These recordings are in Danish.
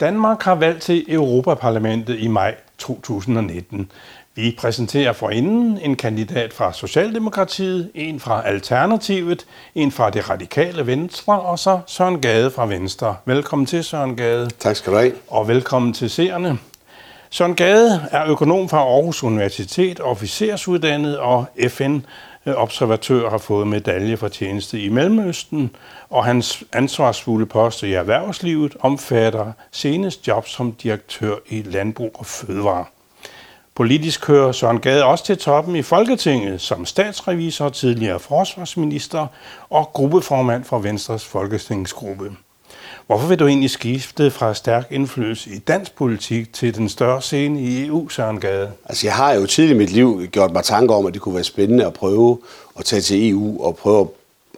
Danmark har valgt til Europaparlamentet i maj 2019. Vi præsenterer for inden en kandidat fra Socialdemokratiet, en fra Alternativet, en fra det radikale Venstre, og så Søren Gade fra Venstre. Velkommen til, Søren Gade. Tak skal du have. Og velkommen til seerne. Søren Gade er økonom fra Aarhus Universitet, officersuddannet og Øh, observatør har fået medalje for tjeneste i Mellemøsten, og hans ansvarsfulde post i erhvervslivet omfatter senest job som direktør i Landbrug og Fødevare. Politisk hører Søren Gade også til toppen i Folketinget som statsrevisor, tidligere forsvarsminister og gruppeformand for Venstres folketingsgruppe. Hvorfor vil du egentlig skifte fra stærk indflydelse i dansk politik til den større scene i EU, Søren Gade? Altså, jeg har jo tidligt i mit liv gjort mig tanker om, at det kunne være spændende at prøve at tage til EU og prøve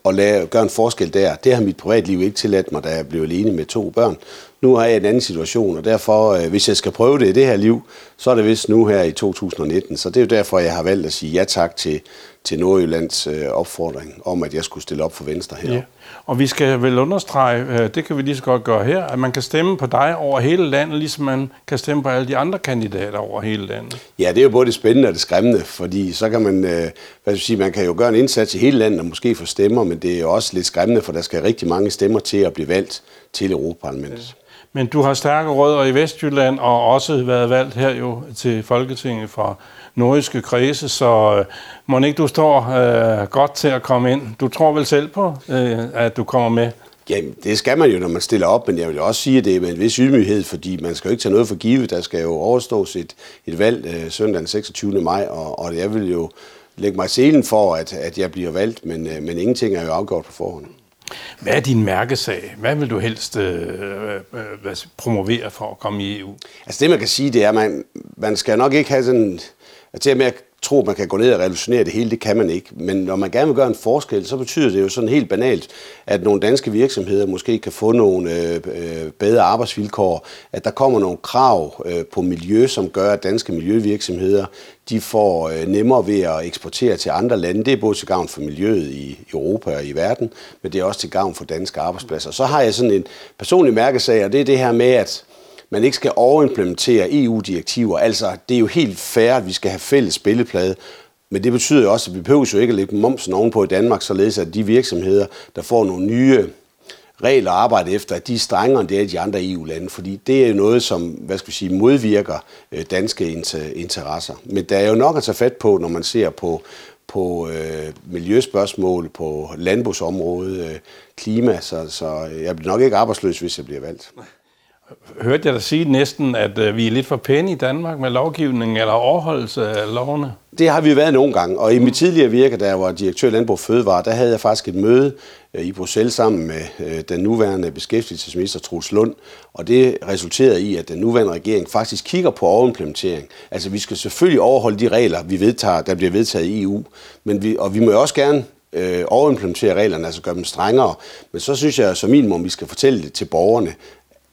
at lave, gøre en forskel der. Det har mit privatliv ikke tilladt mig, da jeg blev alene med to børn. Nu har jeg en anden situation, og derfor, øh, hvis jeg skal prøve det i det her liv, så er det vist nu her i 2019. Så det er jo derfor, jeg har valgt at sige ja tak til, til Nordjyllands øh, opfordring om, at jeg skulle stille op for Venstre her. Ja. Og vi skal vel understrege, øh, det kan vi lige så godt gøre her, at man kan stemme på dig over hele landet, ligesom man kan stemme på alle de andre kandidater over hele landet. Ja, det er jo både det spændende og det skræmmende, fordi så kan man, øh, hvad skal sige, man kan jo gøre en indsats i hele landet og måske få stemmer, men det er jo også lidt skræmmende, for der skal rigtig mange stemmer til at blive valgt til Europaparlamentet. Ja. Men du har stærke rødder i Vestjylland og også været valgt her jo til Folketinget fra nordiske kredse, så øh, må ikke du står øh, godt til at komme ind. Du tror vel selv på, øh, at du kommer med? Jamen, det skal man jo, når man stiller op, men jeg vil også sige, at det er med en vis ydmyghed, fordi man skal jo ikke tage noget for givet. Der skal jo overstås et, et valg øh, søndag den 26. maj, og, og jeg vil jo lægge mig selen for, at, at jeg bliver valgt, men, øh, men ingenting er jo afgjort på forhånd. Hvad er din mærkesag? Hvad vil du helst øh, øh, promovere for at komme i EU? Altså det, man kan sige, det er, at man, man skal nok ikke have sådan... at med at tro, at man kan gå ned og revolutionere det hele, det kan man ikke. Men når man gerne vil gøre en forskel, så betyder det jo sådan helt banalt, at nogle danske virksomheder måske kan få nogle øh, øh, bedre arbejdsvilkår, at der kommer nogle krav øh, på miljø, som gør, at danske miljøvirksomheder de får øh, nemmere ved at eksportere til andre lande. Det er både til gavn for miljøet i Europa og i verden, men det er også til gavn for danske arbejdspladser. Så har jeg sådan en personlig mærkesag, og det er det her med, at man ikke skal overimplementere EU-direktiver. Altså, det er jo helt fair, at vi skal have fælles spilleplade, men det betyder jo også, at vi behøver jo ikke at lægge momsen ovenpå i Danmark, således at de virksomheder, der får nogle nye regler at arbejde efter, at de er strengere end det er i de andre EU-lande, fordi det er jo noget, som hvad skal vi sige, modvirker øh, danske interesser. Men der er jo nok at tage fat på, når man ser på, på øh, miljøspørgsmål, på landbrugsområdet, øh, klima, så, så jeg bliver nok ikke arbejdsløs, hvis jeg bliver valgt hørte jeg dig sige næsten, at øh, vi er lidt for pæne i Danmark med lovgivningen eller overholdelse af lovene? Det har vi været nogle gange, og i mit tidligere virke, da jeg var direktør i Landbrug Fødevare, der havde jeg faktisk et møde øh, i Bruxelles sammen med øh, den nuværende beskæftigelsesminister Truls Lund, og det resulterede i, at den nuværende regering faktisk kigger på overimplementering. Altså vi skal selvfølgelig overholde de regler, vi vedtager, der bliver vedtaget i EU, men vi, og vi må også gerne øh, overimplementere reglerne, altså gøre dem strengere. Men så synes jeg som minimum, vi skal fortælle det til borgerne,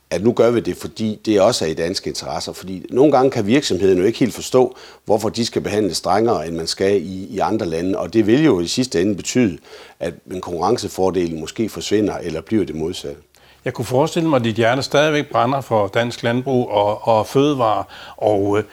at nu gør vi det, fordi det også er i danske interesser. Fordi nogle gange kan virksomheden jo ikke helt forstå, hvorfor de skal behandle strengere, end man skal i, i andre lande. Og det vil jo i sidste ende betyde, at en konkurrencefordel måske forsvinder, eller bliver det modsatte. Jeg kunne forestille mig, at dit hjerte stadigvæk brænder for dansk landbrug og, og fødevare. Og øh,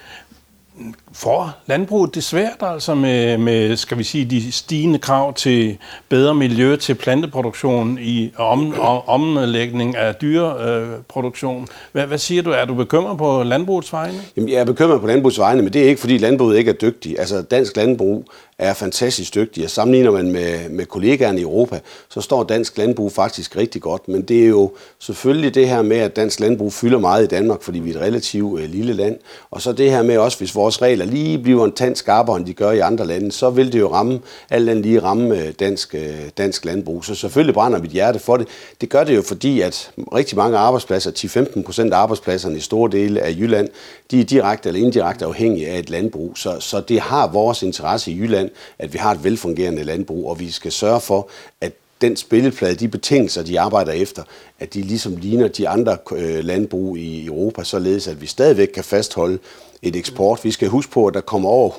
for landbruget det svært altså med, med, skal vi sige, de stigende krav til bedre miljø, til planteproduktion i om, omlægning af dyreproduktion. Hvad, hvad siger du? Er du bekymret på landbrugets vegne? Jamen, jeg er bekymret på landbrugets vegne, men det er ikke, fordi landbruget ikke er dygtig. Altså, dansk landbrug er fantastisk dygtige. og sammenligner man med, med kollegaerne i Europa, så står dansk landbrug faktisk rigtig godt. Men det er jo selvfølgelig det her med, at dansk landbrug fylder meget i Danmark, fordi vi er et relativt øh, lille land. Og så det her med også, hvis vores regler lige bliver en tand skarpere, end de gør i andre lande, så vil det jo ramme, alt andet lige ramme øh, dansk, øh, dansk landbrug. Så selvfølgelig brænder mit hjerte for det. Det gør det jo, fordi at rigtig mange arbejdspladser, 10-15 procent af arbejdspladserne i store dele af Jylland, de er direkte eller indirekte afhængige af et landbrug. Så, så det har vores interesse i Jylland, at vi har et velfungerende landbrug, og vi skal sørge for, at den spilleplade, de betingelser, de arbejder efter, at de ligesom ligner de andre øh, landbrug i Europa, således at vi stadigvæk kan fastholde et eksport. Vi skal huske på, at der kommer over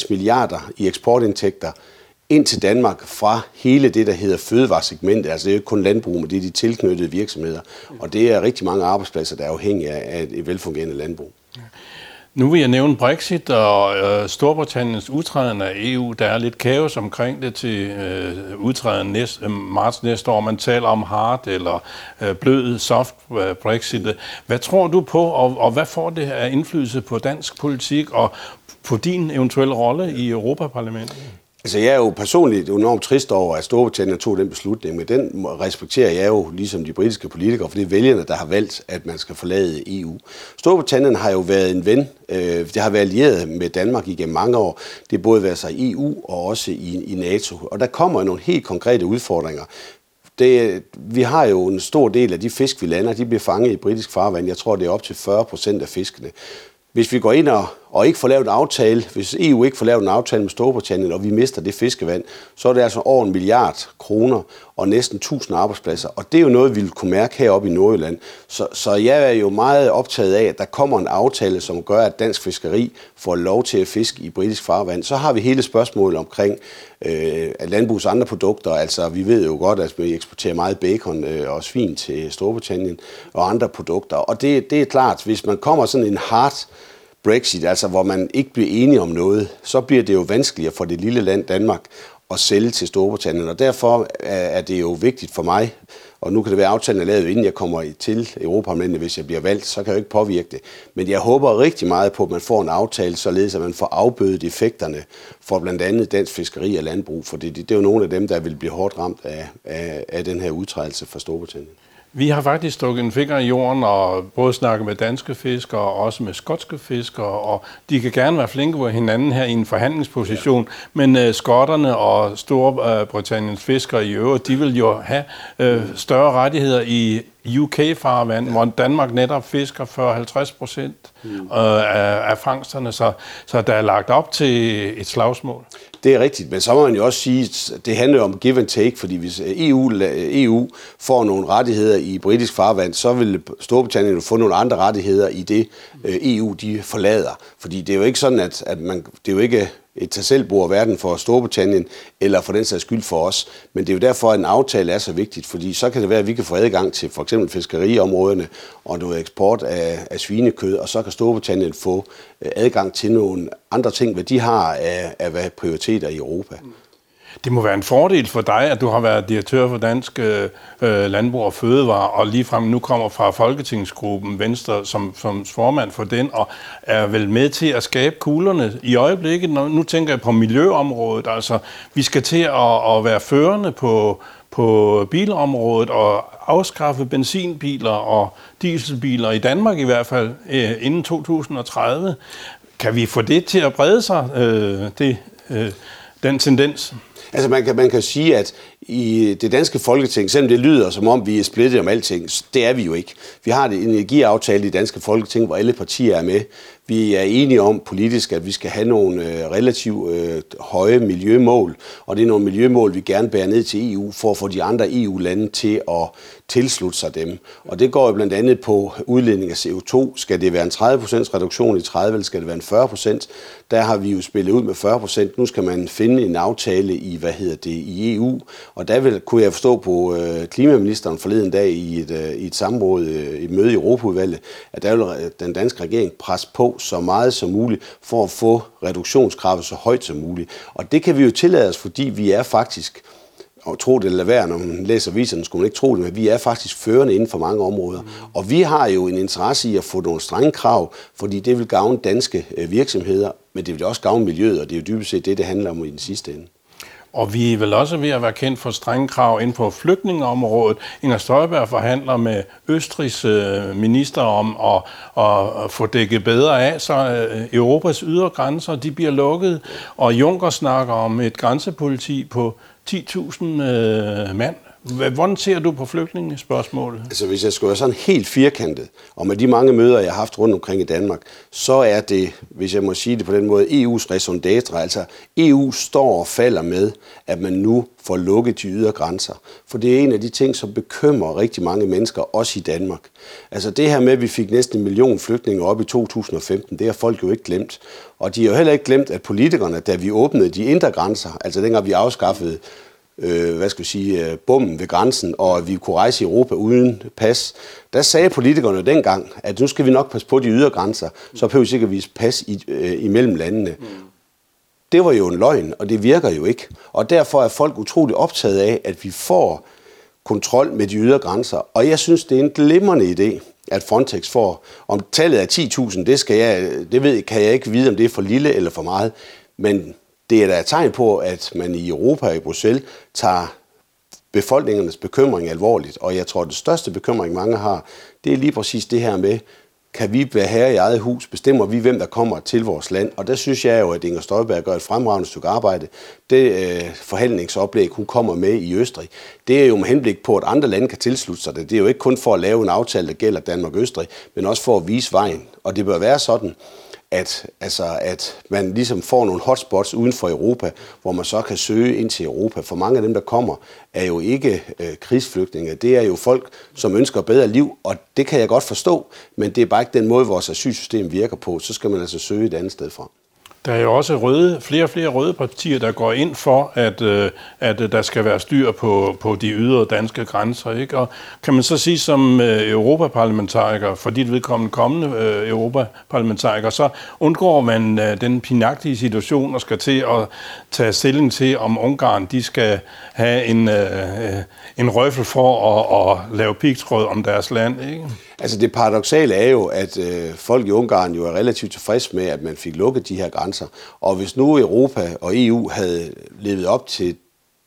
150-60 milliarder i eksportindtægter ind til Danmark fra hele det, der hedder fødevaresegmentet. Altså det er jo ikke kun landbrug, men det er de tilknyttede virksomheder. Og det er rigtig mange arbejdspladser, der er afhængige af et velfungerende landbrug. Nu vil jeg nævne Brexit og øh, Storbritanniens udtræden af EU. Der er lidt kaos omkring det til øh, udtræden næste, øh, marts næste år. Man taler om hard eller øh, blød, soft øh, Brexit. Hvad tror du på, og, og hvad får det af indflydelse på dansk politik og på din eventuelle rolle i Europaparlamentet? Altså, jeg er jo personligt enormt trist over, at Storbritannien tog den beslutning, men den respekterer jeg jo, ligesom de britiske politikere, for det er vælgerne, der har valgt, at man skal forlade EU. Storbritannien har jo været en ven, øh, det har været allieret med Danmark igennem mange år. Det har både været sig i EU og også i, i NATO. Og der kommer nogle helt konkrete udfordringer. Det, vi har jo en stor del af de fisk, vi lander, de bliver fanget i britisk farvand. Jeg tror, det er op til 40 procent af fiskene. Hvis vi går ind og, og ikke får lavet en aftale, hvis EU ikke får lavet en aftale med Storbritannien, og vi mister det fiskevand, så er det altså over en milliard kroner og næsten 1000 arbejdspladser. Og det er jo noget, vi vil kunne mærke heroppe i Nordjylland. Så, så jeg er jo meget optaget af, at der kommer en aftale, som gør, at dansk fiskeri får lov til at fiske i britisk farvand. Så har vi hele spørgsmålet omkring øh, landbrugs andre produkter. Altså, vi ved jo godt, at vi eksporterer meget bacon øh, og svin til Storbritannien og andre produkter. Og det, det er klart, hvis man kommer sådan en hard Brexit, altså hvor man ikke bliver enige om noget, så bliver det jo vanskeligere for det lille land Danmark at sælge til Storbritannien. Og derfor er det jo vigtigt for mig, og nu kan det være, at aftalen er lavet, inden jeg kommer til Europaparlamentet, hvis jeg bliver valgt, så kan jeg jo ikke påvirke det. Men jeg håber rigtig meget på, at man får en aftale, således at man får afbødet effekterne for blandt andet dansk fiskeri og landbrug, for det, det er jo nogle af dem, der vil blive hårdt ramt af, af, af den her udtrædelse fra Storbritannien. Vi har faktisk stukket en finger i jorden og både snakket med danske fiskere og også med skotske fiskere, og de kan gerne være flinke på hinanden her i en forhandlingsposition, ja. men uh, skotterne og Storbritanniens fiskere i øvrigt, de vil jo have uh, større rettigheder i UK-farvand, ja. hvor Danmark netop fisker 40-50 procent mm. af, af fangsterne, så, så der er lagt op til et slagsmål. Det er rigtigt, men så må man jo også sige, at det handler om give and take, fordi hvis EU, EU får nogle rettigheder i britisk farvand, så vil Storbritannien få nogle andre rettigheder i det øh, EU, de forlader. Fordi det er jo ikke sådan, at, at man, det er jo ikke et tag selv verden for Storbritannien, eller for den sags skyld for os. Men det er jo derfor, at en aftale er så vigtigt, fordi så kan det være, at vi kan få adgang til for eksempel fiskeriområderne og noget eksport af, af svinekød, og så kan Storbritannien få øh, adgang til nogle andre ting, hvad de har af, af prioriteter i Europa. Mm. Det må være en fordel for dig, at du har været direktør for Dansk øh, øh Landbrug og Fødevare, og ligefrem nu kommer fra Folketingsgruppen Venstre som, som formand for den, og er vel med til at skabe kuglerne i øjeblikket. Når, nu tænker jeg på miljøområdet. Altså, vi skal til at, at være førende på, på bilområdet og afskaffe benzinbiler og dieselbiler i Danmark i hvert fald øh, inden 2030. Kan vi få det til at brede sig, øh, det, øh, den tendens? Altså man kan, man kan sige, at i det danske folketing, selvom det lyder som om vi er splittet om alting, det er vi jo ikke. Vi har en energiaftale i det danske folketing, hvor alle partier er med. Vi er enige om politisk, at vi skal have nogle øh, relativt øh, høje miljømål, og det er nogle miljømål, vi gerne bærer ned til EU, for at få de andre EU-lande til at tilslutte sig dem. Og det går jo blandt andet på udledning af CO2. Skal det være en 30% reduktion i 30, eller skal det være en 40%? Der har vi jo spillet ud med 40%. Nu skal man finde en aftale i, hvad hedder det, i EU, og der vil, kunne jeg forstå på øh, klimaministeren forleden dag i et, øh, i et samråd, øh, et møde i Europaudvalget, at der vil den danske regering presse på så meget som muligt for at få reduktionskravet så højt som muligt. Og det kan vi jo tillade os, fordi vi er faktisk og tro det eller være, når man læser viserne, skulle man ikke tro det, men vi er faktisk førende inden for mange områder. Mm. Og vi har jo en interesse i at få nogle strenge krav, fordi det vil gavne danske øh, virksomheder, men det vil også gavne miljøet, og det er jo dybest set det, det handler om i den sidste ende. Og vi er vel også ved at være kendt for strenge krav ind på flygtningeområdet. Inger Støjberg forhandler med Østrigs øh, minister om at, at få dækket bedre af, så øh, Europas ydre grænser de bliver lukket. Og Juncker snakker om et grænsepoliti på 10.000 øh, mand Hvordan ser du på flygtningespørgsmålet? Altså hvis jeg skulle være sådan helt firkantet, og med de mange møder, jeg har haft rundt omkring i Danmark, så er det, hvis jeg må sige det på den måde, EU's raison d'etre. Altså EU står og falder med, at man nu får lukket de ydre grænser. For det er en af de ting, som bekymrer rigtig mange mennesker, også i Danmark. Altså det her med, at vi fik næsten en million flygtninge op i 2015, det har folk jo ikke glemt. Og de har jo heller ikke glemt, at politikerne, da vi åbnede de indre grænser, altså dengang vi afskaffede øh, hvad skal vi sige, øh, bommen ved grænsen, og at vi kunne rejse i Europa uden pas, der sagde politikerne dengang, at nu skal vi nok passe på de ydre grænser, så behøver vi sikkert vise pas i, øh, imellem landene. Mm. Det var jo en løgn, og det virker jo ikke. Og derfor er folk utrolig optaget af, at vi får kontrol med de ydre grænser. Og jeg synes, det er en glimrende idé, at Frontex får. Om tallet er 10.000, det, skal jeg, det ved, kan jeg ikke vide, om det er for lille eller for meget. Men det er da et tegn på, at man i Europa og i Bruxelles tager befolkningernes bekymring alvorligt. Og jeg tror, at det største bekymring, mange har, det er lige præcis det her med, kan vi være her i eget hus? Bestemmer vi, hvem der kommer til vores land? Og der synes jeg jo, at Inger Støjberg gør et fremragende stykke arbejde. Det øh, forhandlingsoplæg, hun kommer med i Østrig, det er jo med henblik på, at andre lande kan tilslutte sig det. Det er jo ikke kun for at lave en aftale, der gælder Danmark og Østrig, men også for at vise vejen. Og det bør være sådan, at, altså, at man ligesom får nogle hotspots uden for Europa, hvor man så kan søge ind til Europa. For mange af dem, der kommer, er jo ikke øh, krigsflygtninge. Det er jo folk, som ønsker bedre liv, og det kan jeg godt forstå, men det er bare ikke den måde, vores asylsystem virker på. Så skal man altså søge et andet sted fra. Der er jo også røde, flere og flere røde partier, der går ind for, at, øh, at øh, der skal være styr på, på de ydre danske grænser. Ikke? Og kan man så sige som øh, europaparlamentariker, for dit vedkommende kommende europaparlamentariker, så undgår man den pinagtige situation og skal til at tage stilling til, om Ungarn de skal have en, en røffel for at, at lave pigtråd om deres land. Ikke? Altså det paradoxale er jo, at folk i Ungarn jo er relativt tilfredse med, at man fik lukket de her grænser. Og hvis nu Europa og EU havde levet op til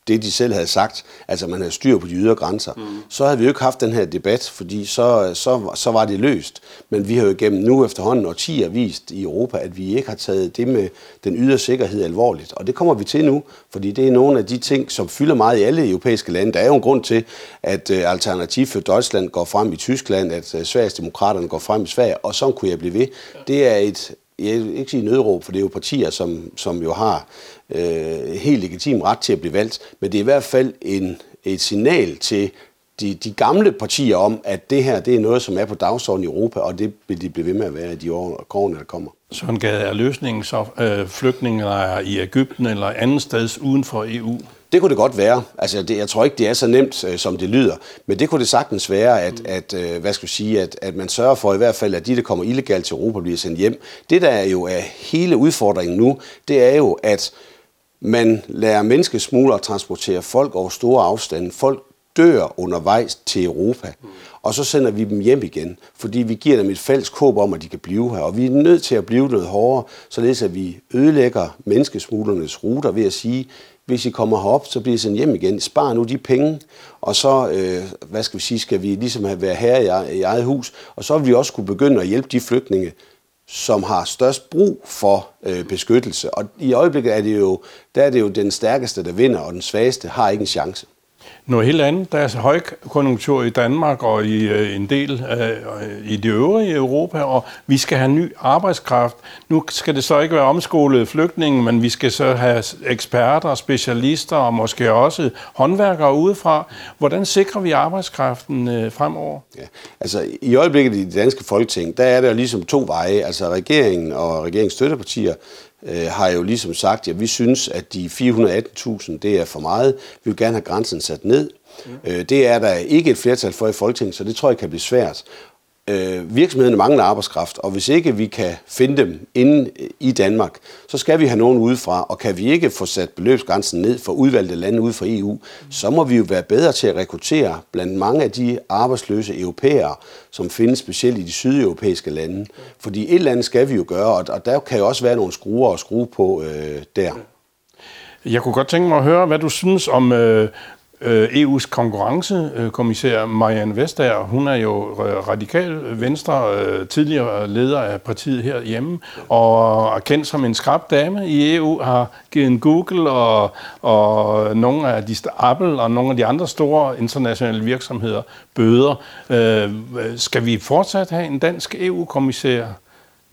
det, de selv havde sagt, altså man havde styr på de ydre grænser, mm. så havde vi jo ikke haft den her debat, fordi så, så, så var det løst. Men vi har jo gennem nu efterhånden årtier vist i Europa, at vi ikke har taget det med den ydre sikkerhed alvorligt. Og det kommer vi til nu, fordi det er nogle af de ting, som fylder meget i alle europæiske lande. Der er jo en grund til, at uh, Alternativ for Deutschland går frem i Tyskland, at uh, Sveriges Demokraterne går frem i Sverige, og sådan kunne jeg blive ved. Det er et, jeg vil ikke sige nødråb, for det er jo partier, som, som jo har øh, helt legitim ret til at blive valgt, men det er i hvert fald en, et signal til de, de gamle partier om, at det her det er noget, som er på dagsordenen i Europa, og det vil de blive ved med at være i de år, årene, der kommer. Sådan Gade, er løsningen så øh, flygtninge i Ægypten eller andet sted uden for EU? Det kunne det godt være. Altså, det, jeg tror ikke, det er så nemt, øh, som det lyder. Men det kunne det sagtens være, at, mm. at, øh, hvad skal jeg sige, at, at man sørger for i hvert fald, at de, der kommer illegalt til Europa, bliver sendt hjem. Det, der er jo er hele udfordringen nu, det er jo, at man lærer menneskesmuglere transportere folk over store afstande. Folk dør undervejs til Europa. Mm. Og så sender vi dem hjem igen, fordi vi giver dem et falsk håb om, at de kan blive her. Og vi er nødt til at blive noget hårdere, således at vi ødelægger menneskesmuglernes ruter ved at sige, hvis I kommer herop, så bliver I sendt hjem igen. Spar nu de penge, og så, øh, hvad skal vi sige, skal vi ligesom have været her i, i eget hus, og så vil vi også kunne begynde at hjælpe de flygtninge, som har størst brug for øh, beskyttelse. Og i øjeblikket er det jo, der er det jo den stærkeste, der vinder, og den svageste har ikke en chance noget helt andet. Der er højkonjunktur i Danmark og i øh, en del øh, i det øvrige Europa, og vi skal have ny arbejdskraft. Nu skal det så ikke være omskolede flygtninge, men vi skal så have eksperter, specialister og måske også håndværkere udefra. Hvordan sikrer vi arbejdskraften øh, fremover? Ja, altså i øjeblikket i det danske folketing, der er der ligesom to veje. Altså regeringen og regeringens støttepartier øh, har jo ligesom sagt, at vi synes, at de 418.000, det er for meget. Vi vil gerne have grænsen sat ned. Mm. Øh, det er der ikke et flertal for i Folketinget, så det tror jeg kan blive svært øh, virksomhederne mangler arbejdskraft, og hvis ikke vi kan finde dem inde i Danmark, så skal vi have nogen udefra, og kan vi ikke få sat beløbsgrænsen ned for udvalgte lande ude for EU, så må vi jo være bedre til at rekruttere blandt mange af de arbejdsløse europæere, som findes specielt i de sydeuropæiske lande. Fordi et eller andet skal vi jo gøre, og der kan jo også være nogle skruer at skrue på øh, der. Jeg kunne godt tænke mig at høre, hvad du synes om øh, øh, Øh, EU's konkurrencekommissær øh, Marianne Vestager, hun er jo øh, radikal venstre, tidligere leder af partiet herhjemme, og er kendt som en skrab dame i EU, har givet Google og, og nogle af de Apple og nogle af de andre store internationale virksomheder bøder. Skal vi fortsat have en dansk EU-kommissær?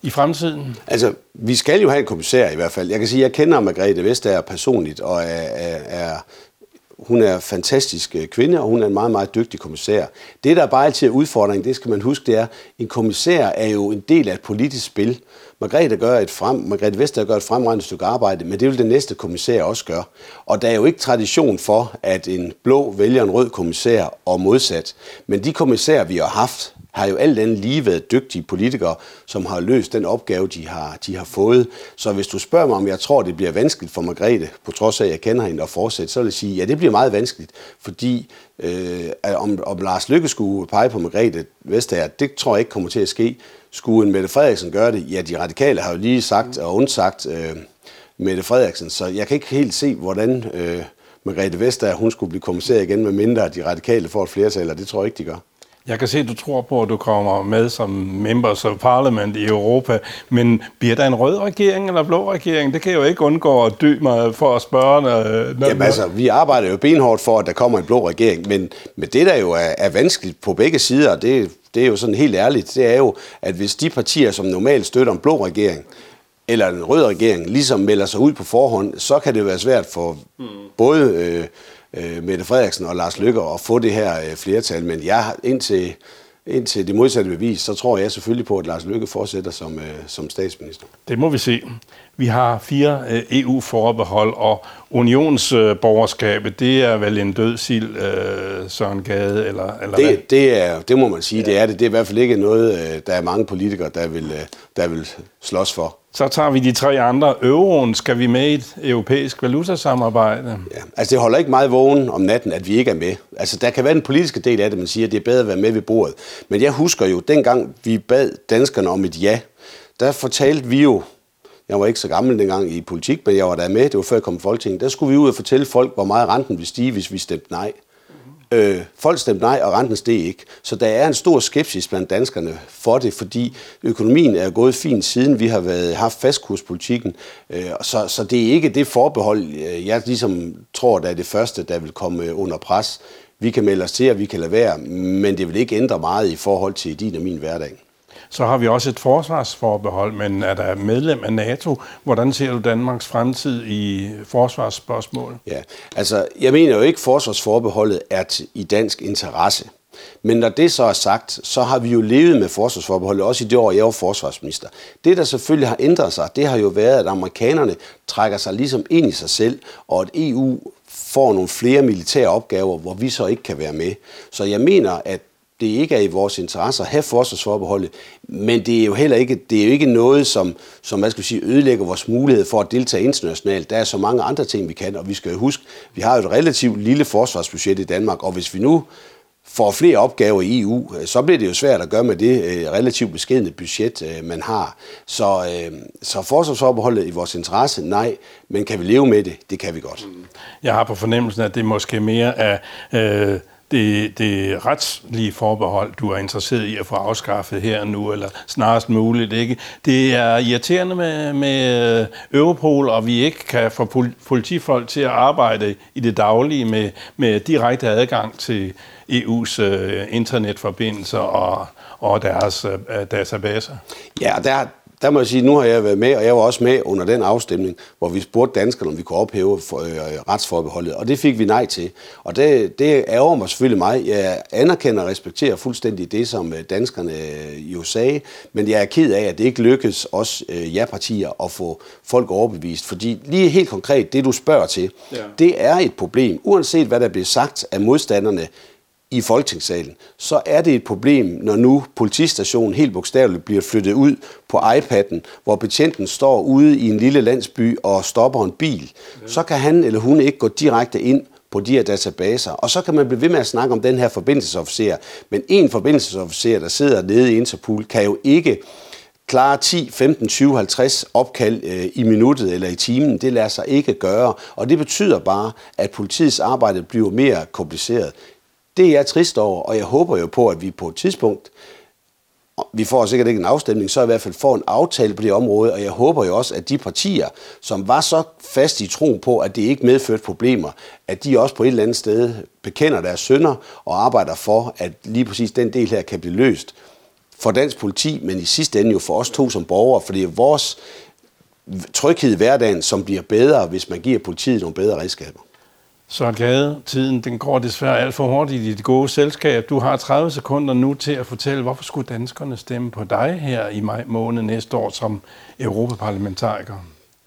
i fremtiden? Altså, vi skal jo have en kommissær i hvert fald. Jeg kan sige, at jeg kender Margrethe Vestager personligt, og er, er, er hun er en fantastisk øh, kvinde, og hun er en meget, meget dygtig kommissær. Det, der bare altid er udfordring, det skal man huske, det er, en kommissær er jo en del af et politisk spil. Margrethe, gør et frem, Margrethe Vestager gør et fremragende stykke arbejde, men det vil den næste kommissær også gøre. Og der er jo ikke tradition for, at en blå vælger en rød kommissær og modsat. Men de kommissærer, vi har haft, har jo alt andet lige været dygtige politikere, som har løst den opgave, de har, de har fået. Så hvis du spørger mig, om jeg tror, det bliver vanskeligt for Margrethe, på trods af, at jeg kender hende og fortsætte, så vil jeg sige, ja, det bliver meget vanskeligt, fordi øh, om, om Lars Lykke skulle pege på Margrethe Vestager, det tror jeg ikke kommer til at ske. Skulle en Mette Frederiksen gøre det? Ja, de radikale har jo lige sagt og undsagt øh, Mette Frederiksen, så jeg kan ikke helt se, hvordan øh, Margrethe Vestager hun skulle blive kommissær igen, med mindre de radikale får et flertal, og det tror jeg ikke, de gør. Jeg kan se, at du tror på, at du kommer med som members of parliament i Europa, men bliver der en rød regering eller blå regering? Det kan jeg jo ikke undgå at dø mig for at spørge. Når Jamen altså, vi arbejder jo benhårdt for, at der kommer en blå regering, men, men det, der jo er, er vanskeligt på begge sider, det, det er jo sådan helt ærligt, det er jo, at hvis de partier, som normalt støtter en blå regering, eller en rød regering, ligesom melder sig ud på forhånd, så kan det være svært for mm. både øh, øh, Mette Frederiksen og Lars Lykke at få det her øh, flertal. Men jeg indtil, indtil det modsatte bevis, så tror jeg selvfølgelig på, at Lars Lykke fortsætter som, øh, som statsminister. Det må vi se. Vi har fire øh, EU-forbehold, og unionsborgerskabet, det er vel en død sild, øh, Søren Gade, eller, eller det, hvad? Det, er, det må man sige, ja. det er det. Det er i hvert fald ikke noget, øh, der er mange politikere, der vil, øh, der vil slås for. Så tager vi de tre andre. Euroen, skal vi med i et europæisk valutasamarbejde? Ja, altså det holder ikke meget vågen om natten, at vi ikke er med. Altså der kan være en politiske del af det, man siger, at det er bedre at være med ved bordet. Men jeg husker jo, dengang vi bad danskerne om et ja, der fortalte vi jo, jeg var ikke så gammel dengang i politik, men jeg var der med, det var før jeg kom i Folketinget, der skulle vi ud og fortælle folk, hvor meget renten ville stige, hvis vi stemte nej. Øh, folk stemte nej, og renten steg ikke. Så der er en stor skepsis blandt danskerne for det, fordi økonomien er gået fint siden vi har været, haft fastkurspolitikken. Øh, så, så det er ikke det forbehold, øh, jeg ligesom tror, der er det første, der vil komme øh, under pres. Vi kan melde os til, og vi kan lade være, men det vil ikke ændre meget i forhold til din og min hverdag. Så har vi også et forsvarsforbehold, men er der medlem af NATO? Hvordan ser du Danmarks fremtid i forsvarsspørgsmål? Ja, altså jeg mener jo ikke, at forsvarsforbeholdet er i dansk interesse. Men når det så er sagt, så har vi jo levet med forsvarsforbeholdet, også i det år, jeg var forsvarsminister. Det, der selvfølgelig har ændret sig, det har jo været, at amerikanerne trækker sig ligesom ind i sig selv, og at EU får nogle flere militære opgaver, hvor vi så ikke kan være med. Så jeg mener, at det ikke er i vores interesse at have forsvarsforbeholdet, men det er jo heller ikke, det er jo ikke noget, som, som hvad skal vi sige, ødelægger vores mulighed for at deltage internationalt. Der er så mange andre ting, vi kan, og vi skal jo huske, vi har jo et relativt lille forsvarsbudget i Danmark, og hvis vi nu får flere opgaver i EU, øh, så bliver det jo svært at gøre med det øh, relativt beskedende budget, øh, man har. Så, så forsvarsforbeholdet i vores interesse, nej, men kan vi leve med det? Det kan vi godt. Jeg har på fornemmelsen, at det måske mere er... Øh det, det retslige forbehold, du er interesseret i at få afskaffet her nu, eller snarest muligt. Ikke? Det er irriterende med, med øh, Europol, og vi ikke kan få politifolk til at arbejde i det daglige med, med direkte adgang til EU's øh, internetforbindelser og, og deres øh, databaser. Ja, der, der må jeg sige, nu har jeg været med, og jeg var også med under den afstemning, hvor vi spurgte danskerne, om vi kunne ophæve for, øh, retsforbeholdet, og det fik vi nej til. Og det, det ærger mig selvfølgelig mig. Jeg anerkender og respekterer fuldstændig det, som øh, danskerne øh, jo sagde, men jeg er ked af, at det ikke lykkedes os øh, ja-partier at få folk overbevist. Fordi lige helt konkret, det du spørger til, ja. det er et problem. Uanset hvad der bliver sagt af modstanderne, i Folketingssalen, så er det et problem, når nu politistationen helt bogstaveligt bliver flyttet ud på iPad'en, hvor betjenten står ude i en lille landsby og stopper en bil. Så kan han eller hun ikke gå direkte ind på de her databaser. Og så kan man blive ved med at snakke om den her forbindelsesofficer. Men en forbindelsesofficer, der sidder nede i Interpol, kan jo ikke klare 10, 15, 20, 50 opkald øh, i minuttet eller i timen. Det lader sig ikke gøre, og det betyder bare, at politiets arbejde bliver mere kompliceret. Det er jeg trist over, og jeg håber jo på, at vi på et tidspunkt vi får sikkert ikke en afstemning, så i hvert fald får en aftale på det område, og jeg håber jo også, at de partier, som var så fast i troen på, at det ikke medførte problemer, at de også på et eller andet sted bekender deres sønder og arbejder for, at lige præcis den del her kan blive løst for dansk politi, men i sidste ende jo for os to som borgere, for det er vores tryghed i hverdagen, som bliver bedre, hvis man giver politiet nogle bedre redskaber. Så Gade, tiden den går desværre alt for hurtigt i dit gode selskab. Du har 30 sekunder nu til at fortælle, hvorfor skulle danskerne stemme på dig her i maj måned næste år som europaparlamentariker?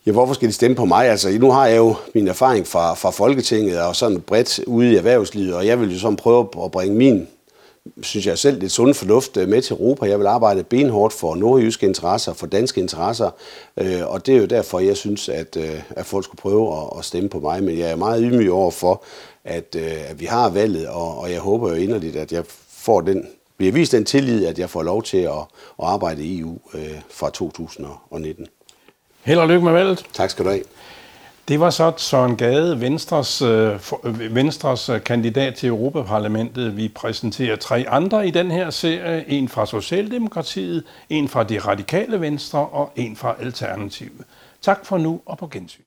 Ja, hvorfor skal de stemme på mig? Altså, nu har jeg jo min erfaring fra, fra Folketinget og sådan bredt ude i erhvervslivet, og jeg vil jo sådan prøve at bringe min synes jeg selv, lidt sund fornuft øh, med til Europa. Jeg vil arbejde benhårdt for nordjyske interesser, for danske interesser, øh, og det er jo derfor, jeg synes, at, øh, at folk skulle prøve at, at stemme på mig. Men jeg er meget ydmyg over for, at, at vi har valget, og, og jeg håber jo inderligt, at jeg får den, bliver vist den tillid, at jeg får lov til at, at arbejde i EU fra 2019. Held og lykke med valget. Tak skal du have. Det var så Søren Gade, Venstres, øh, øh Venstres øh, kandidat til Europaparlamentet. Vi præsenterer tre andre i den her serie. En fra Socialdemokratiet, en fra de radikale venstre og en fra Alternativet. Tak for nu og på gensyn.